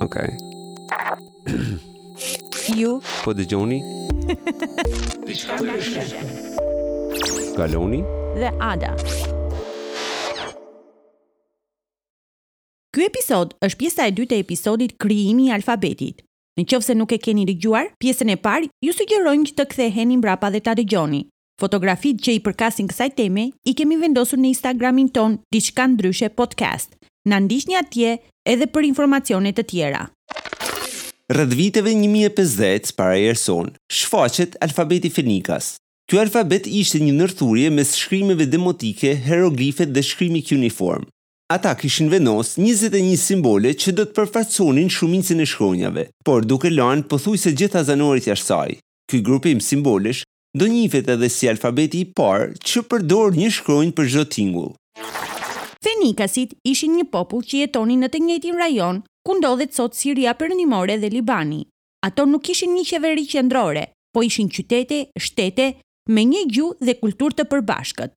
Okej. Okay. Ju po dëgjoni? Galoni dhe Ada. Ky episod është pjesa e dytë e episodit Krijimi i alfabetit. Në qoftë se nuk e keni dëgjuar, pjesën e parë, ju sugjerojmë që të ktheheni mbrapa dhe ta dëgjoni. Fotografitë që i përkasin kësaj teme i kemi vendosur në Instagramin tonë Diçka Ndryshe Podcast. Na ndiqni atje edhe për informacione të tjera. Rreth viteve një mijë e pesëdhjetë para erës sonë, shfaqet alfabeti fenikas. Ky alfabet ishte një ndërthurje mes shkrimeve demotike, hieroglifet dhe shkrimi kjuniform. Ata kishin vendos njëzet e një simbole që do të përfaqësonin shumicën e shkronjave, por duke lanë pothuajse gjitha zanoret jashtë saj. Ky grupim simbolesh do njihet edhe si alfabeti i parë që përdor një shkronjë për çdo tingull. Fenikasit ishin një popull që jetonin në të njëjtin rajon ku ndodhet sot Siria Perëndimore dhe Libani. Ato nuk ishin një qeveri qendrore, po ishin qytete, shtete, me një gjuhë dhe kulturë të përbashkët.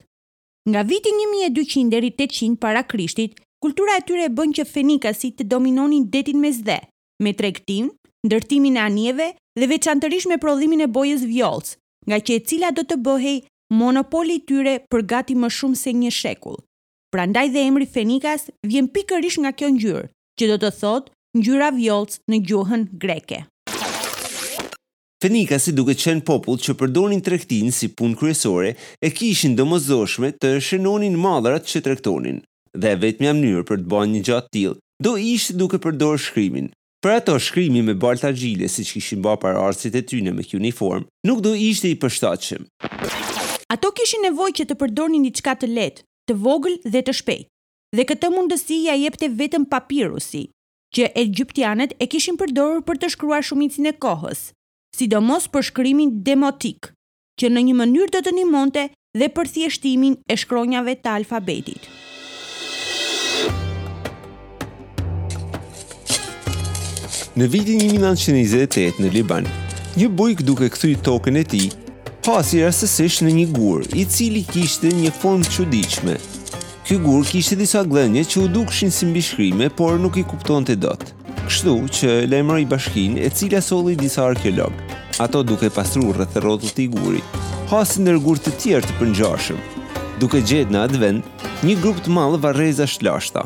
Nga viti një mijë e dyqind deri tetëqind para Krishtit, kultura e tyre bën që fenikasit të dominonin Detin Mesdhe, me tregtinë, ndërtimin e anijeve dhe veçantërisht me prodhimin e bojës vjollcë, ngaqë e cila do të bëhej monopoli i tyre për gati më shumë se një shekull. Prandaj dhe emri Fenikas vjen pikërisht nga kjo ngjyrë, që do të thotë ngjyra vjollcë në gjuhën greke. Fenikasit duke qenë popull që përdornin tregtinë si punë kryesore, e kishin të domosdoshme të shënonin mallrat që tregtonin, dhe e vetmja mënyrë për të ba një gja të tillë, do ishte duke përdorë shkrimin. Për ato shkrimi me baltë argjile siç kishin ba paraardhësit e tyne me kjuniform, nuk do ishte i përshtatshëm. Ato kishin nevojë që të përdornin diçka të lehtë, të vogël dhe të shpejtë, dhe këtë mundësi ia jepte vetëm papirusi. që egjiptianët e kishin përdorur për të shkruar shumicën e kohës, sidomos për shkrimin demotik, që në një mënyrë do të ndihmonte dhe për thjeshtimin e shkronjave të alfabetit. Në vitin 1928 në Liban, një bujk duke kthy tokën e tij, hasi rastësisht në një gur, i cili kishte një formë të çuditshme, Ky gur kishte disa gdhendje që u dukshin si mbishkrime, por nuk i kuptonte dot. Kështu që lajmëroi bashkinë, e cila solli disa arkeologë. Ato duke pastruar rreth e rrotull të gurit, hasin ndër gurë të tjerë të përngjashëm, duke gjetë në atë vend një grup të madh varrezash të lashta.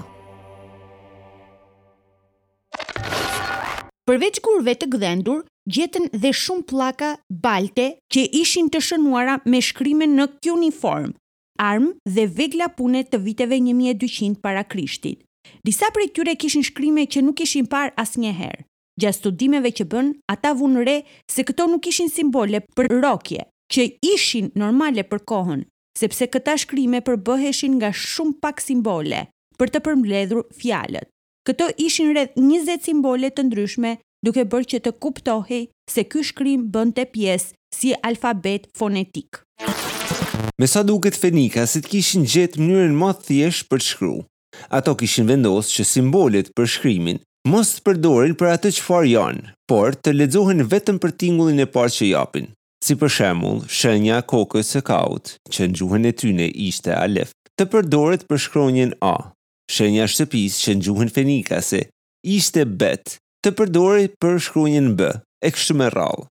Përveç gurëve të gdhendur, gjetën dhe shumë pllaka balte që ishin të shënuara me shkrime në kjuniform, armë dhe vegla pune të viteve një mijë e dyqind para Krishtit. Disa prej tyre kishin shkrime që nuk ishin parë asnjëherë. Gjatë studimeve që bënë, ata vunë re se këto nuk ishin simbole për rrokje, që ishin normale për kohën, sepse këta shkrime përbëheshin nga shumë pak simbole për të përmbledhur fjalët. Këto ishin rreth njëzet simbole të ndryshme duke bërë që të kuptohej se ky shkrim bënte pjesë si alfabet fonetik. Me sa duket fenikasit kishin gjetë mënyrën ma thjesht për të shkru. Ato kishin vendosë që simbolet për shkrimin mos të përdoren për atë çfarë janë, por të lexohen vetëm për tingullin e parë që japin, si për shembull shenja e kokës së kaut, që në gjuhën e tyne ishte alef, të përdoret për shkronjën a. Shenja e shtëpisë që në gjuhën fenikase ishte Bet, të përdorej për shkronjën Bë, e kështu me radhë.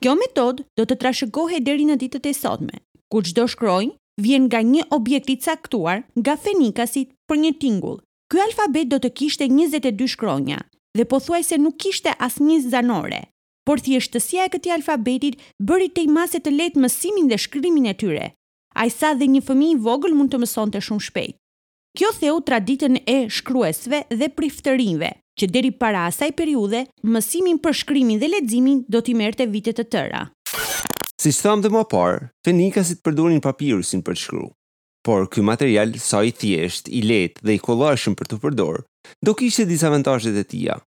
Kjo metodë do të trashëgohej deri në ditët e sotme, ku çdo shkronjë vjen nga një objekt i caktuar nga fenikasit për një tingull. Ky alfabet do të kishte njëzet e dy shkronja dhe pothuajse nuk kishte asnjë zanore. Por thjeshtësia e këtij alfabetit bëri tej mase të lehtë mësimin dhe shkrimin e tyre, Aq sa dhe një fëmijë i vogël mund të mësonte shumë shpejt. Kjo theu traditën e shkruesve dhe priftërinjve, që deri para asaj periudhe, mësimin për shkrimin dhe leximin do t'i merrte vite të tëra. Siç thamë dhe ma parë, fenikasit përdorin papirusin për të shkru. Por ky material sa i thjeshtë, i lehtë dhe i kollajshëm për t'u përdorë, do kishte disavantazhet e tija.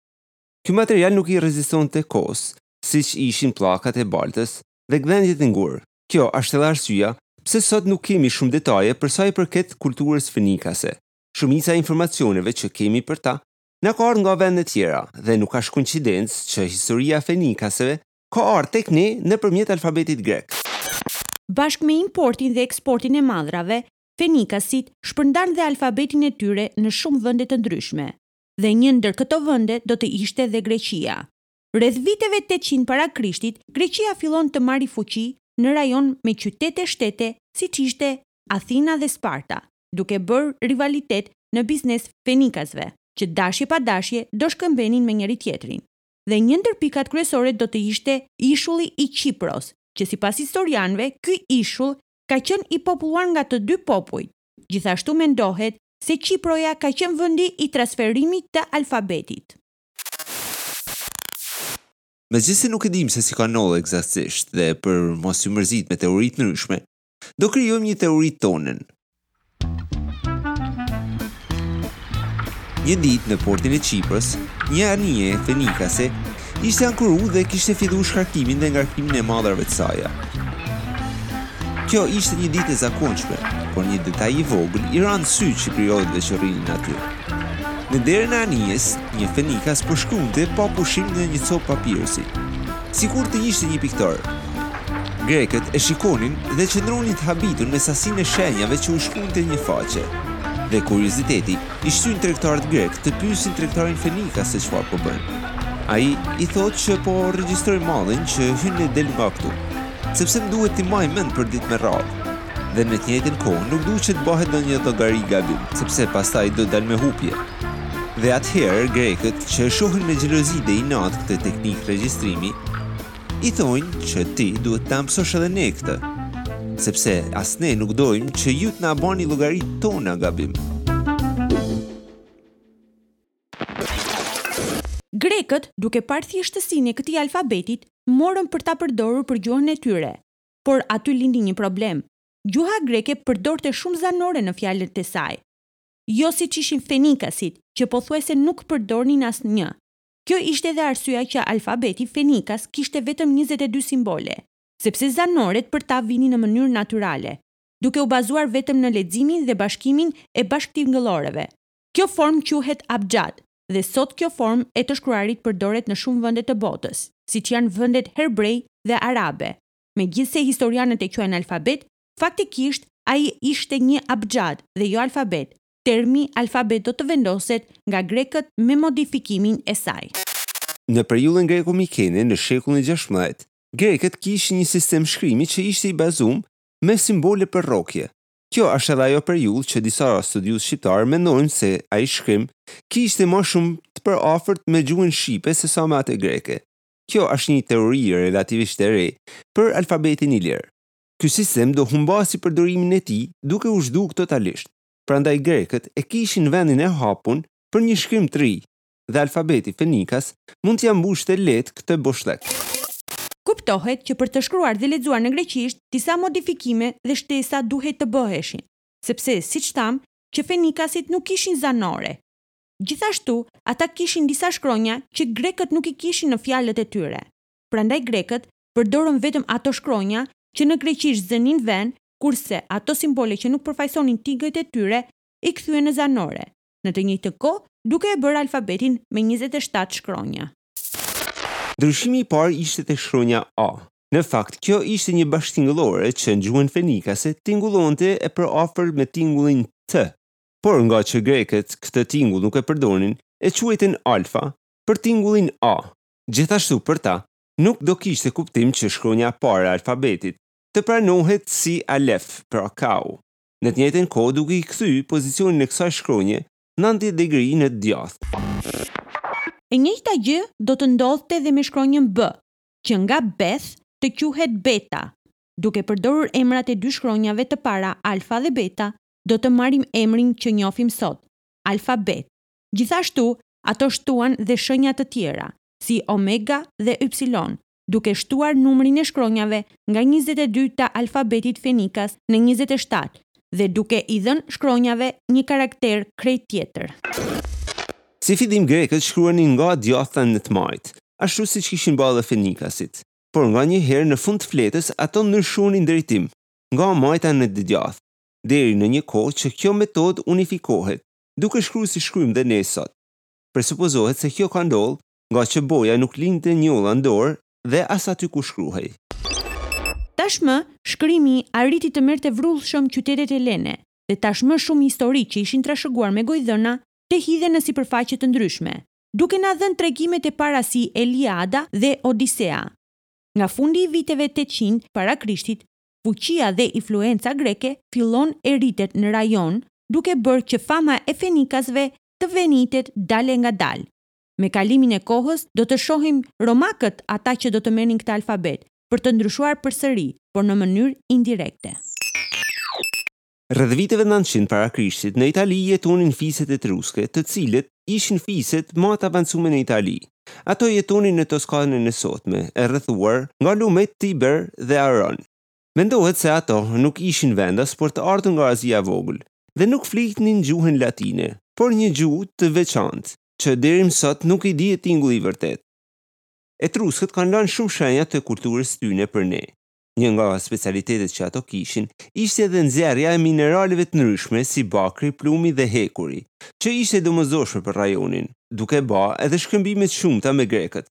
Ky material nuk i rezistonte kohës, siç ishin pllakat e baltës dhe gdhendjet në gur. Kjo është edhe arsyeja pse sot nuk kemi shumë detaje për sa i përket kulturës fenikase. Shumica e informacioneve që kemi për ta na ka ardhë nga vende tjera dhe nuk asht koincidencë që historia e fenikaseve ka ardhë tek ne nëpërmjet alfabetit grek. Bashkë me importin dhe eksportin e mallrave, fenikasit shpërndanë dhe alfabetin e tyre në shumë vende të ndryshme, dhe një ndër këto vende do të ishte dhe Greqia. Rreth viteve tetëqind para Krishtit, Greqia fillon të marri fuqi në rajon me qytete-shtete siç ishte Athina dhe Sparta, duke bërë rivalitet në biznes fenikasve, që dashje pa dashje do shkëmbenin me njëri-tjetrin. Dhe një ndër pikat kryesore do të ishte ishulli i Qipros, që sipas historianëve ky ishull ka qenë i populluar nga të dy popujt. Gjithashtu mendohet se Qiproja ka qenë vendi i transferimit të alfabetit. Megjithëse nuk e dimë se si ka nodh ekzaktësisht dhe për mos ju mërzit me teori të ndryshme, do krijojmë një teori tonen. Një ditë në portin e Qiprës, një anije fenikase ishte ankoru dhe kishte fillu shkarkimin dhe ngarkimin e mallrave të saja. Kjo ishte një ditë e zakonçme, por një detaj i vogël i ra në sy qipriotëve që rrinin aty. Në derën e anijes, një fenikas po shkruante pa pushim në një copë papirusi, sikur të ishte një piktor. Grekët e shikonin dhe qëndronin të habitur me sasinë e shenjave që shkruante në faqe. Dhe kurioziteti i shtyn tregtarët grekë të pyesin tregtarin fenikas se çfarë po bën. Ai i thotë që po regjistroj mallin që hyn e del nga këtu, sepse më duhet t'i maj mend për ditë me radhë. dhe në të njëjtën kohë nuk duhet që të bahet ndonjë llogari gabim, sepse pastaj do dal me hupje. Dhe atëherë grekët, që e shohin me xhelozi dhe inat këtë teknikë regjistrimi, i thojnë që ti duhet të na mësosh edhe ne këtë, sepse as ne nuk dojmë që ju të na bani llogaritë tona gabim. Grekët, duke parë thjeshtësinë e këtij alfabetit, morën për ta përdorur për gjuhën e tyre, por aty lindi një problem, gjuha greke përdorte shumë zanore në fjalët e saj. Jo siç ishin fenikasit, që pothuajse nuk përdornin asnjë. Kjo ishte edhe arsyeja që alfabeti fenikas kishte vetëm njëzet e dy simbole, sepse zanoret për ta vinin në mënyrë natyrale, duke u bazuar vetëm në leximin dhe bashkimin e bashkëtingëlloreve. Kjo formë quhet abxhad, dhe sot kjo formë e të shkruarit përdoret në shumë vende të botës, siç janë vendet hebrej dhe arabe. Megjithëse historianët e quajnë alfabet, faktikisht ai ishte një abxhad dhe jo alfabet, termi alfabet do të vendoset nga grekët me modifikimin e saj. Në periudhën greko-mikene në shekullin e gjashtëmbëdhjetë, grekët kishin një sistem shkrimi që ishte i bazum me simbole për rrokje, Kjo është edhe ajo periudhë që disa studiues shqiptarë mendojnë se ai shkrim kishte ma shumë të përafërt me gjuhën shqipe se sa me atë greke. Kjo është një teori relativisht e re për alfabetin ilir. Ky sistem do humbasi përdorimin e tij duke u zhdukë totalisht, prandaj grekët e kishin vendin e hapun për një shkrim të ri, dhe alfabeti fenikas mund t'ia mbushte lehtë këtë boshllëk. Kuptohet që për të shkruar dhe lexuar në greqisht, disa modifikime dhe shtesa duhej të bëheshin, sepse, siç thamë, që fenikasit nuk kishin zanore. Gjithashtu, ata kishin disa shkronja që grekët nuk i kishin në fjalët e tyre. Prandaj grekët përdorën vetëm ato shkronja që në greqisht zënin ven, kurse ato simbole që nuk përfaqësonin tingujt e tyre i kthyen në zanore, në të njëjtën kohë duke e bërë alfabetin me njëzet e shtatë shkronja. Ndryshimi i parë ishte te shkronja A. Në fakt, kjo ishte një bashkëtingëllore që në gjuhën fenikase tingullonte e përafërt me tingullin T. Por ngaqë grekët këtë tingull nuk e përdornin, e quajtën alfa për tingullin A. Gjithashtu për ta, nuk do kishte kuptim që shkronja e parë e alfabetit të pranohet si alef, pra kau. në të njëjtën kohë duke i kthy pozicionin e kësaj shkronje nëntëdhjetë degri në të djathtë. E njëjta gjë do të ndodhte dhe me shkronjën bë, që nga beth të quhet beta. Duke përdorur emrat e dy shkronjave të para alfa dhe beta, do të marrim emrin që njohim sot, alfabet. Gjithashtu, ato shtuan dhe shënja të tjera, si omega dhe ypsilon, duke shtuar numrin e shkronjave nga njëzet e dy të alfabetit fenikas në njëzet e shtatë dhe duke i dhënë shkronjave një karakter krejt tjetër. Si fillim grekët shkruanin nga e djathta në të majtë, ashtu siç kishin ba dhe fenikasit. Por nganjëherë në fund të fletës ato ndryshonin drejtim, nga e majta në të djathtë, deri në një kohë që kjo metodë unifikohet, duke shkru si shkruajmë dhe ne sot. Presupozohet se kjo ka ndodhur ngaqë boja nuk linte njolla në dorë dhe as aty ku shkruhej. Tashmë, shkrimi arriti të merrte vrullshëm qytetet helene dhe tashmë shumë histori që ishin trashëguar me gojëdhëna të hidhen në sipërfaqe të ndryshme, duke na dhënë tregimet e para si Eliada dhe Odisea. Nga fundi i viteve tetëqind para Krishtit, fuqia dhe influenca greke fillon e rritet në rajon, duke bërë që fama e fenikasve të venitet dalëngadalë. Me kalimin e kohës, do të shohim romakët ata që do të merrnin këtë alfabet, për ta ndryshuar përsëri, por në mënyrë indirekte. Rreth viteve nëntëqind para Krishtit, në Itali jetonin fiset etruske, të cilët ishin fiset më të avancume në Itali. Ato jetonin në Toskanën e sotme, e rrethuar nga lumet Tiber dhe Aron. Mendohet se ato nuk ishin vendas, por të ardhur nga Azia e Vogël, dhe nuk flitnin gjuhën latine, por një gjuhë të veçantë, që deri më sot nuk i dihet tingulli i vërtetë. Etruskët kanë lanë shumë shenja të kulturës tyne për ne. Një nga specialitetet që ato kishin ishte edhe nxjerrja e mineraleve të ndryshme si bakri, plumi dhe hekuri, që ishte e domosdoshme për rajonin, duke ba edhe shkëmbime të shumta me grekët.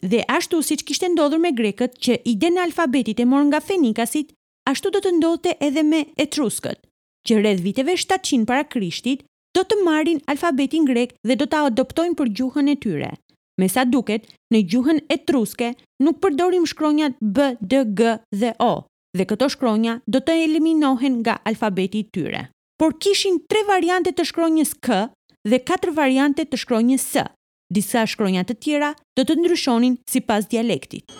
Dhe ashtu siç kishte ndodhur me grekët që idenë e alfabetit e morën nga fenikasit, ashtu do të ndodhte edhe me etruskët, që rreth viteve shtatëqind para Krishtit do të marrin alfabetin grek dhe do ta adoptojnë për gjuhën e tyre. Me sa duket, në gjuhën etruske nuk përdoren shkronjat b, d, g dhe o, dhe këto shkronja do të eliminohen nga alfabeti i tyre. Por kishin tre variante të shkronjës k dhe katër variante të shkronjës s. Disa shkronja të tjera do të ndryshonin sipas dialektit.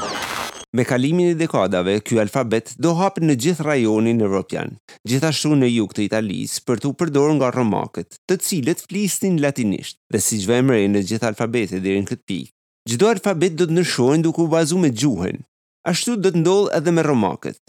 Me kalimin e dekadave, ky alfabet do hapej në gjithë rajonin evropian, gjithashtu në jug të Italisë për t'u përdorur nga romakët, të cilët flisnin latinisht. Dhe siç vëmë re në gjithë alfabetet deri në këtë pikë, çdo alfabet do të ndryshojë duke u bazuar me gjuhën. Ashtu do të ndodhë edhe me romakët.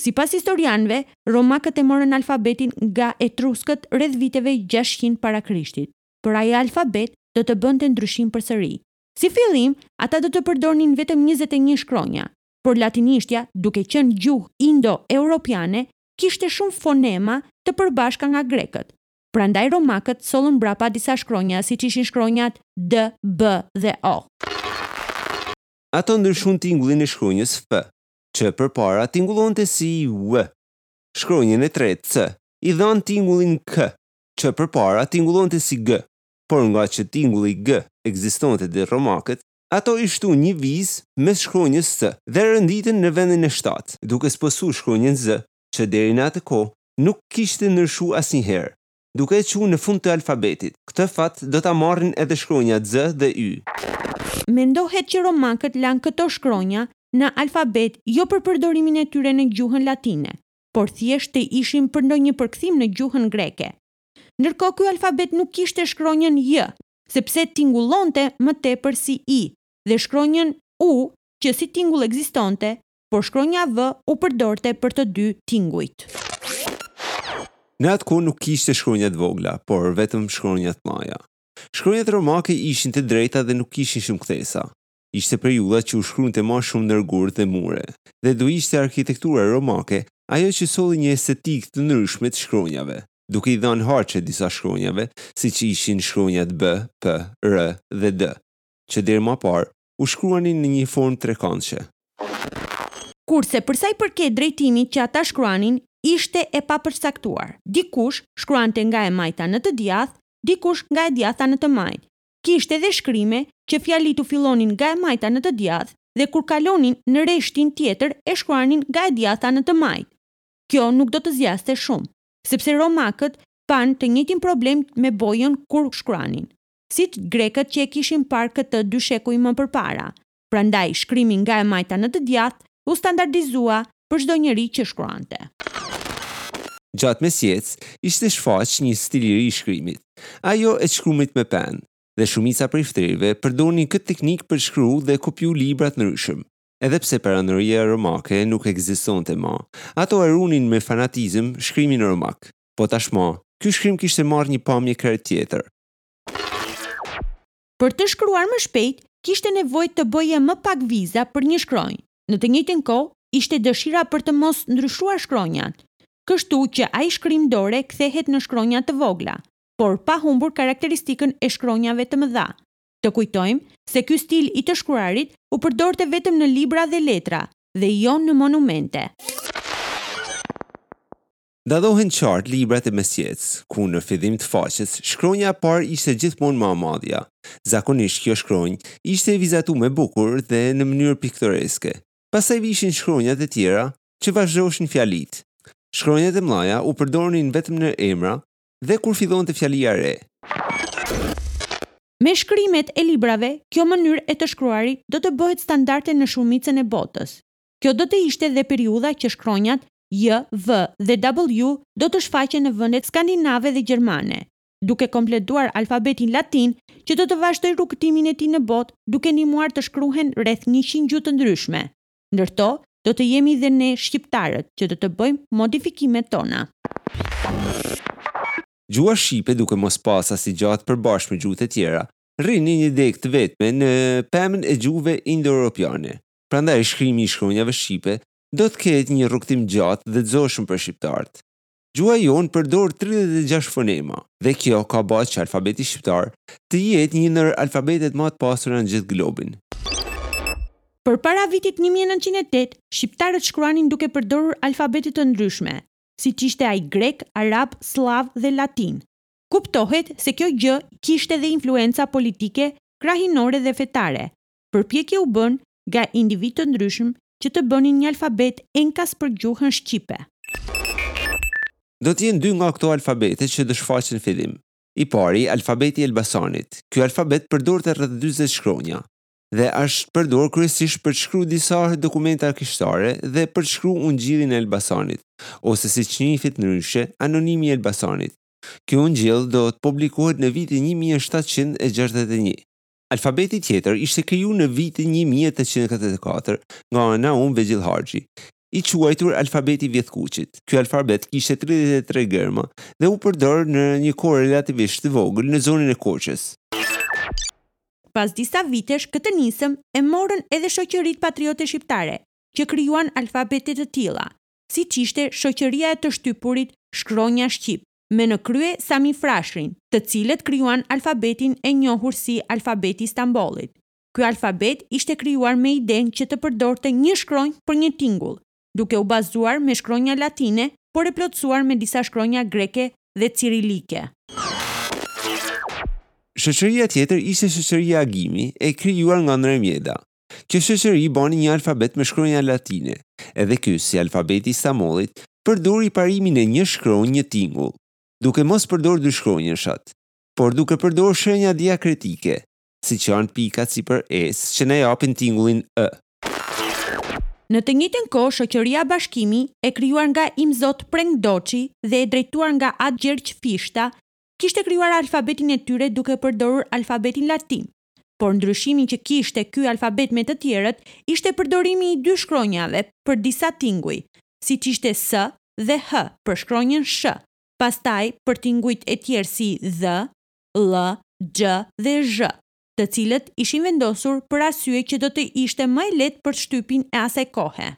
Sipas historianëve, romakët e morën alfabetin nga etruskët rreth viteve gjashtëqind para Krishtit. por ai alfabet do të bënte ndryshim përsëri. Si fillim, ata do të përdornin vetëm njëzet e një shkronja, por latinishtja, duke qenë gjuhë indo-europiane, kishte shumë fonema të përbashka nga grekët. Prandaj romakët sollën mbrapa disa shkronja siç ishin shkronjat d, b dhe o. Ato ndryshun tingullin e shkronjës f, që përpara tingullonte si w. Shkronjën e tretë c i dhanë tingullin k, që përpara tingullonte si g, por ngaqë tingulli g ekzistonte te romakët, ato i shtunë një vizë mes shkronjës c dhe e renditën në vendin e shtatë, duke spostu shkronjën z, që deri në atë kohë nuk kishte ndryshu asnjëherë, duke e çu në fund të alfabetit. Këtë fat do ta marrin edhe shkronjat z dhe y. Mendohet që romakët lanë këto shkronja në alfabet jo për përdorimin e tyre në gjuhën latine, por thjesht të ishin për ndonjë përkthim në gjuhën greke. Ndërkohë ky alfabet nuk kishte shkronjën j, sepse tingullonte më tepër si i, dhe shkronjën u, që si tingull ekzistonte, por shkronja v u përdorte për të dy tingujt. Në atë kohë nuk kishte shkronja të vogla, por vetëm shkronja të mëdha. Shkronjat romake ishin të drejta dhe nuk kishin shumë kthesa. ishte periudha që u shkruante ma shumë ndër gurë dhe mure, dhe do ishte arkitektura romake ajo që solli një estetikë të ndryshme të shkronjave, duke i dhanë harqe disa shkronjave, siç ishin shkronjat B, P, R dhe D, që deri ma parë u shkruanin në një formë trekantëshe. Kurse përsa i përket drejtimit që ata shkruanin, ishte e papërcaktuar. Dikush shkruante nga e majta në të djathtë, dikush nga e djathta në të majtë, Kishte edhe shkrime që fjalitë u fillonin nga e majta në të djathtë dhe kur kalonin në rreshtin tjetër e shkruanin nga e djathta në të majtë. Kjo nuk do të zgjaste shumë, sepse romakët panë të njëjtin problem me bojën kur shkruanin, siç grekët që e kishin parë këtë dy shekuj më përpara, Prandaj, shkrimi nga e majta në të djathtë u standardizua për çdo njeri që shkruante. Gjatë mesjetës, ishte shfaqë një stil i ri shkrimit, ajo e shkrumit me penë, dhe shumica prej fretërve përdornin këtë teknikë për të shkru dhe kopju libra të ndryshëm. Edhe pse perandoria romake nuk ekzistonte ma, ato e runin me fanatizëm shkrimin romak. Po tashma, ky shkrim kishte marrë një pamje krejt tjetër. Për të shkruar më shpejt, kishte nevojë të bëje më pak viza për një shkronjë. Në të njëjtën kohë, ishte dëshira për të mos ndryshuar shkronjat, kështu që ai shkrim dore kthehet në shkronja të vogla, por pa humbur karakteristikën e shkronjave të mëdha. Të kujtojmë se ky stil i të shkruarit u përdorte vetëm në libra dhe letra, dhe jo në monumente. Dallohen qartë librat e mesjetës, ku në fillim të faqes, shkronja e parë ishte gjithmonë ma e madhja. Zakonisht kjo shkronjë ishte e vizatume bukur dhe në mënyrë piktoreske. Pastaj vishin shkronjat e tjera që vazhdojshin fjalitë. Shkronjat e mdhaja u përdornin vetëm në emra dhe kur fillonte fjalia e re. Me shkrimet e librave, kjo mënyrë e të shkruarit do të bëhet standarde në shumicën e botës. Kjo do të ishte dhe periudha që shkronjat J, V dhe W do të shfaqen në vendet skandinave dhe gjermane. Duke kompletuar alfabetin latin, që do të vazhdojë rrugëtimin e tij në botë, duke ndihmuar të shkruhen rreth njëqind gjuhë të ndryshme. Ndër to, do të jemi dhe ne shqiptarët, që do të bëjmë modifikimet tona. Gjuha shqipe duke mos pasë asigja të përbashkët me gjuhët e tjera, rrin në një degë të vetme në pemën e gjuhëve indoeuropiane. Prandaj shkrimi i shkronjave shqipe Do të ketë një rrugëtim gjatë dhe të zorshëm për shqiptarët. Gjuha jonë përdor tridhjetë e gjashtë fonema, dhe kjo ka ba që alfabeti shqiptar të jetë një ndër alfabetet ma të pasura në gjithë globin. Përpara vitit një mijë e nëntëqind e tetë, shqiptarët shkruanin duke përdorur alfabete të ndryshme, siç ishte ai grek, arab, sllav dhe latin. Kuptohet se kjo gjë kishte dhe influenca politike, krahinore dhe fetare, përpjekje u bënë nga individë të ndryshëm që të bënin një alfabet enkas për gjuhën shqipe. Do të jenë dy nga këto alfabete që do shfaqen fillim. I pari, alfabeti i Elbasanit. Ky alfabet përdorte rreth dyzet shkronja dhe është përdorë kryesisht për të shkru disa dokumenta kishtare dhe për të shkru Ungjillin e Elbasanit, ose siç njifet ndryshe, Anonimi i Elbasanit. Ky Ungjill do të publikohet në vitin një mijë e shtatëqind e gjashtëdhjetë e një. Alfabeti tjetër ishte kriju në vitin një mijë e tetëqind e katëdhjetë e katër nga Naum Veqilharxhi, i quajtur Alfabeti i Vithkuqit. Ky alfabet kishte tridhjetë e tre gërma dhe u përdor në një kohë relativisht të vogël në zonën e Korçës. Pas disa vitesh këtë nismë e morën edhe shoqëritë patriote shqiptare, që krijuan alfabete të tilla, siç ishte Shoqëria e të Shtypurit Shkronja Shqip, me në krye Sami Frashërin, të cilët krijuan alfabetin e njohur si Alfabeti i Stambollit. Ky alfabet ishte krijuar me idenë që të përdorte një shkronjë për një tingull, duke u bazuar me shkronja latine, por e plotësuar me disa shkronja greke dhe cirilike. Shoqëria tjetër ishte Shoqëria Agimi, e krijuar nga Ndre Mjeda, Kjo shoqëri bani një alfabet me shkronja latine. Edhe ky, si alfabeti i Stambollit, përdori parimin e një shkronjë një tingull, duke mos përdorë dyshkronjëshat, por duke përdorë shenja diakritike, siç janë pikat sipër e-së që na japin tingullin ë. Në të njëjtën kohë shoqëria Bashkimi, e krijuar nga Imzot Preng Doçi dhe e drejtuar nga At Gjergj Fishta, kishte krijuar alfabetin e tyre duke përdorur alfabetin latin, Por ndryshimi që kishte ky alfabet me të tjerët ishte përdorimi i dy shkronjave për disa tinguj, siç ishte S dhe H për shkronjën sh, pastaj për tingujt e tjerë si dh, ll, xh dhe zh, të cilët ishin vendosur për arsye që do të ishte më e lehtë për shtypin e asaj kohe.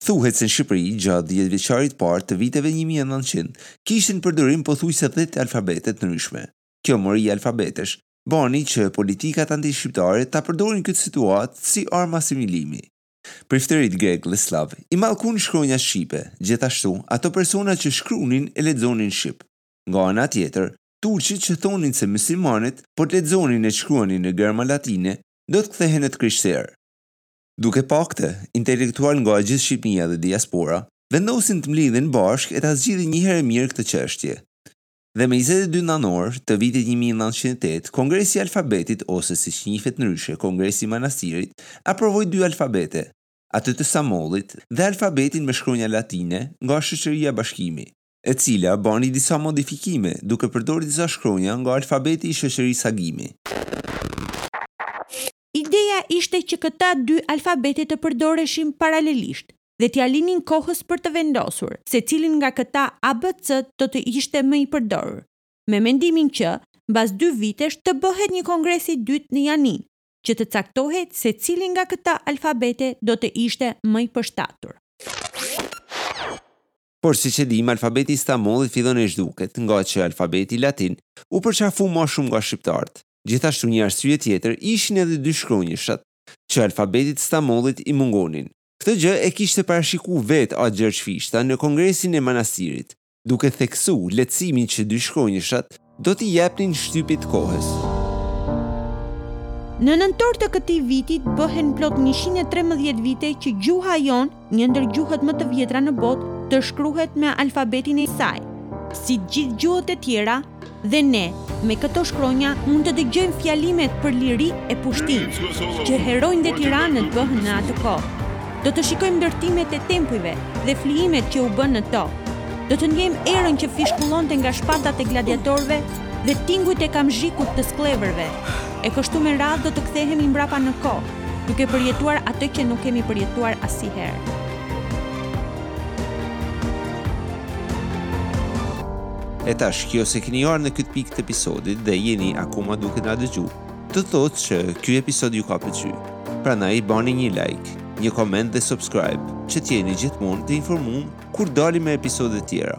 Thuhet se në Shqipëri, gjatë dhjetëvjeçarit të parë të viteve një mijë e nëntëqind, kishin përdorim pothuajse dhjetë alfabete të ndryshme. kjo mori alfabetesh, bani që politikat antishqiptare ta përdorin këtë situatë si armë asimilimi. Priftërit grekë dhe sllavë, i mallkun shkronjat shqipe, gjithashtu, ato persona që shkrunin e lexonin shqip. Nga ana tjetër, turqit që thonin se myslimanët, po lexonin e shkruanin në gërma latine, do të ktheheshin të krishterë. Duke pa këtë, intelektualë nga e gjithë Shqipnia dhe diaspora, vendosin të mblidhen bashkë e ta zgjidhin njëherë e mirë këtë çështje. dhe më njëzet e dy nanor të vitit një mijë e nëntëqind e tetë, Kongresi i Alfabetit ose siç njihet ndryshe Kongresi i Manastirit, aprovoi dy alfabete, atë të Stambollit dhe alfabetin me shkronja latine nga Shoqëria Bashkimi, e cila bani disa modifikime, duke përdorë disa shkronja nga alfabeti i Shoqërisë Agimi. Ideja ishte që këta dy alfabete të përdoreshin paralelisht, dhe t'ia linin kohës për të vendosur se cilin nga këta ABC do të ishte më i përdorur, me mendimin që, mbas dy vitesh, të bëhet një kongres i dytë në Janinë, që të caktohej se cili nga këta alfabete do të ishte më i përshtatur. Por siç e dimë, alfabeti i Stambollit fillon e zhduket, nga që alfabeti latin u përqafu ma shumë nga shqiptarët. Gjithashtu një arsye tjetër ishin edhe dyshkronjëshat, që alfabetit të Stambollit i mungonin, Këtë gjë e kishte parashiku vetë At Gjergj Fishta në Kongresin e Manastirit, duke theksu lehtësimin që dyshkronjëshat do t'i jepnin shtypit të kohës. Në nëntor të këtij viti bëhen plot njëqind e trembëdhjetë vite që gjuha jonë, një ndër gjuhët më të vjetra në botë, të shkruhet me alfabetin e saj. Si gjithë gjuhët e tjera, Dhe ne, me këto shkronja, mund të dëgjojmë fjalimet për liri e pushtim, që heronjtë dhe tiranët bënë në atë kohë. Do të shikojmë ndërtimet e tempujve dhe flijimet që u bënë në to. Do të ndjejmë erën që fishkullonte nga shpatat e gladiatorëve dhe tingujt e kamzhikut të skllevërve. E kështu me radhë do të kthehemi mbrapa në kohë, duke përjetuar atë që nuk kemi përjetuar asnjëherë. E tash, qoftë se keni ardh në këtë pikë të episodit dhe jeni akoma duke na dëgju, do thotë që ky episod ju ka pëlqy. Prandaj bani një like, një koment dhe subscribe, që të jeni gjithmonë të informum kur dalim me episodet tjera.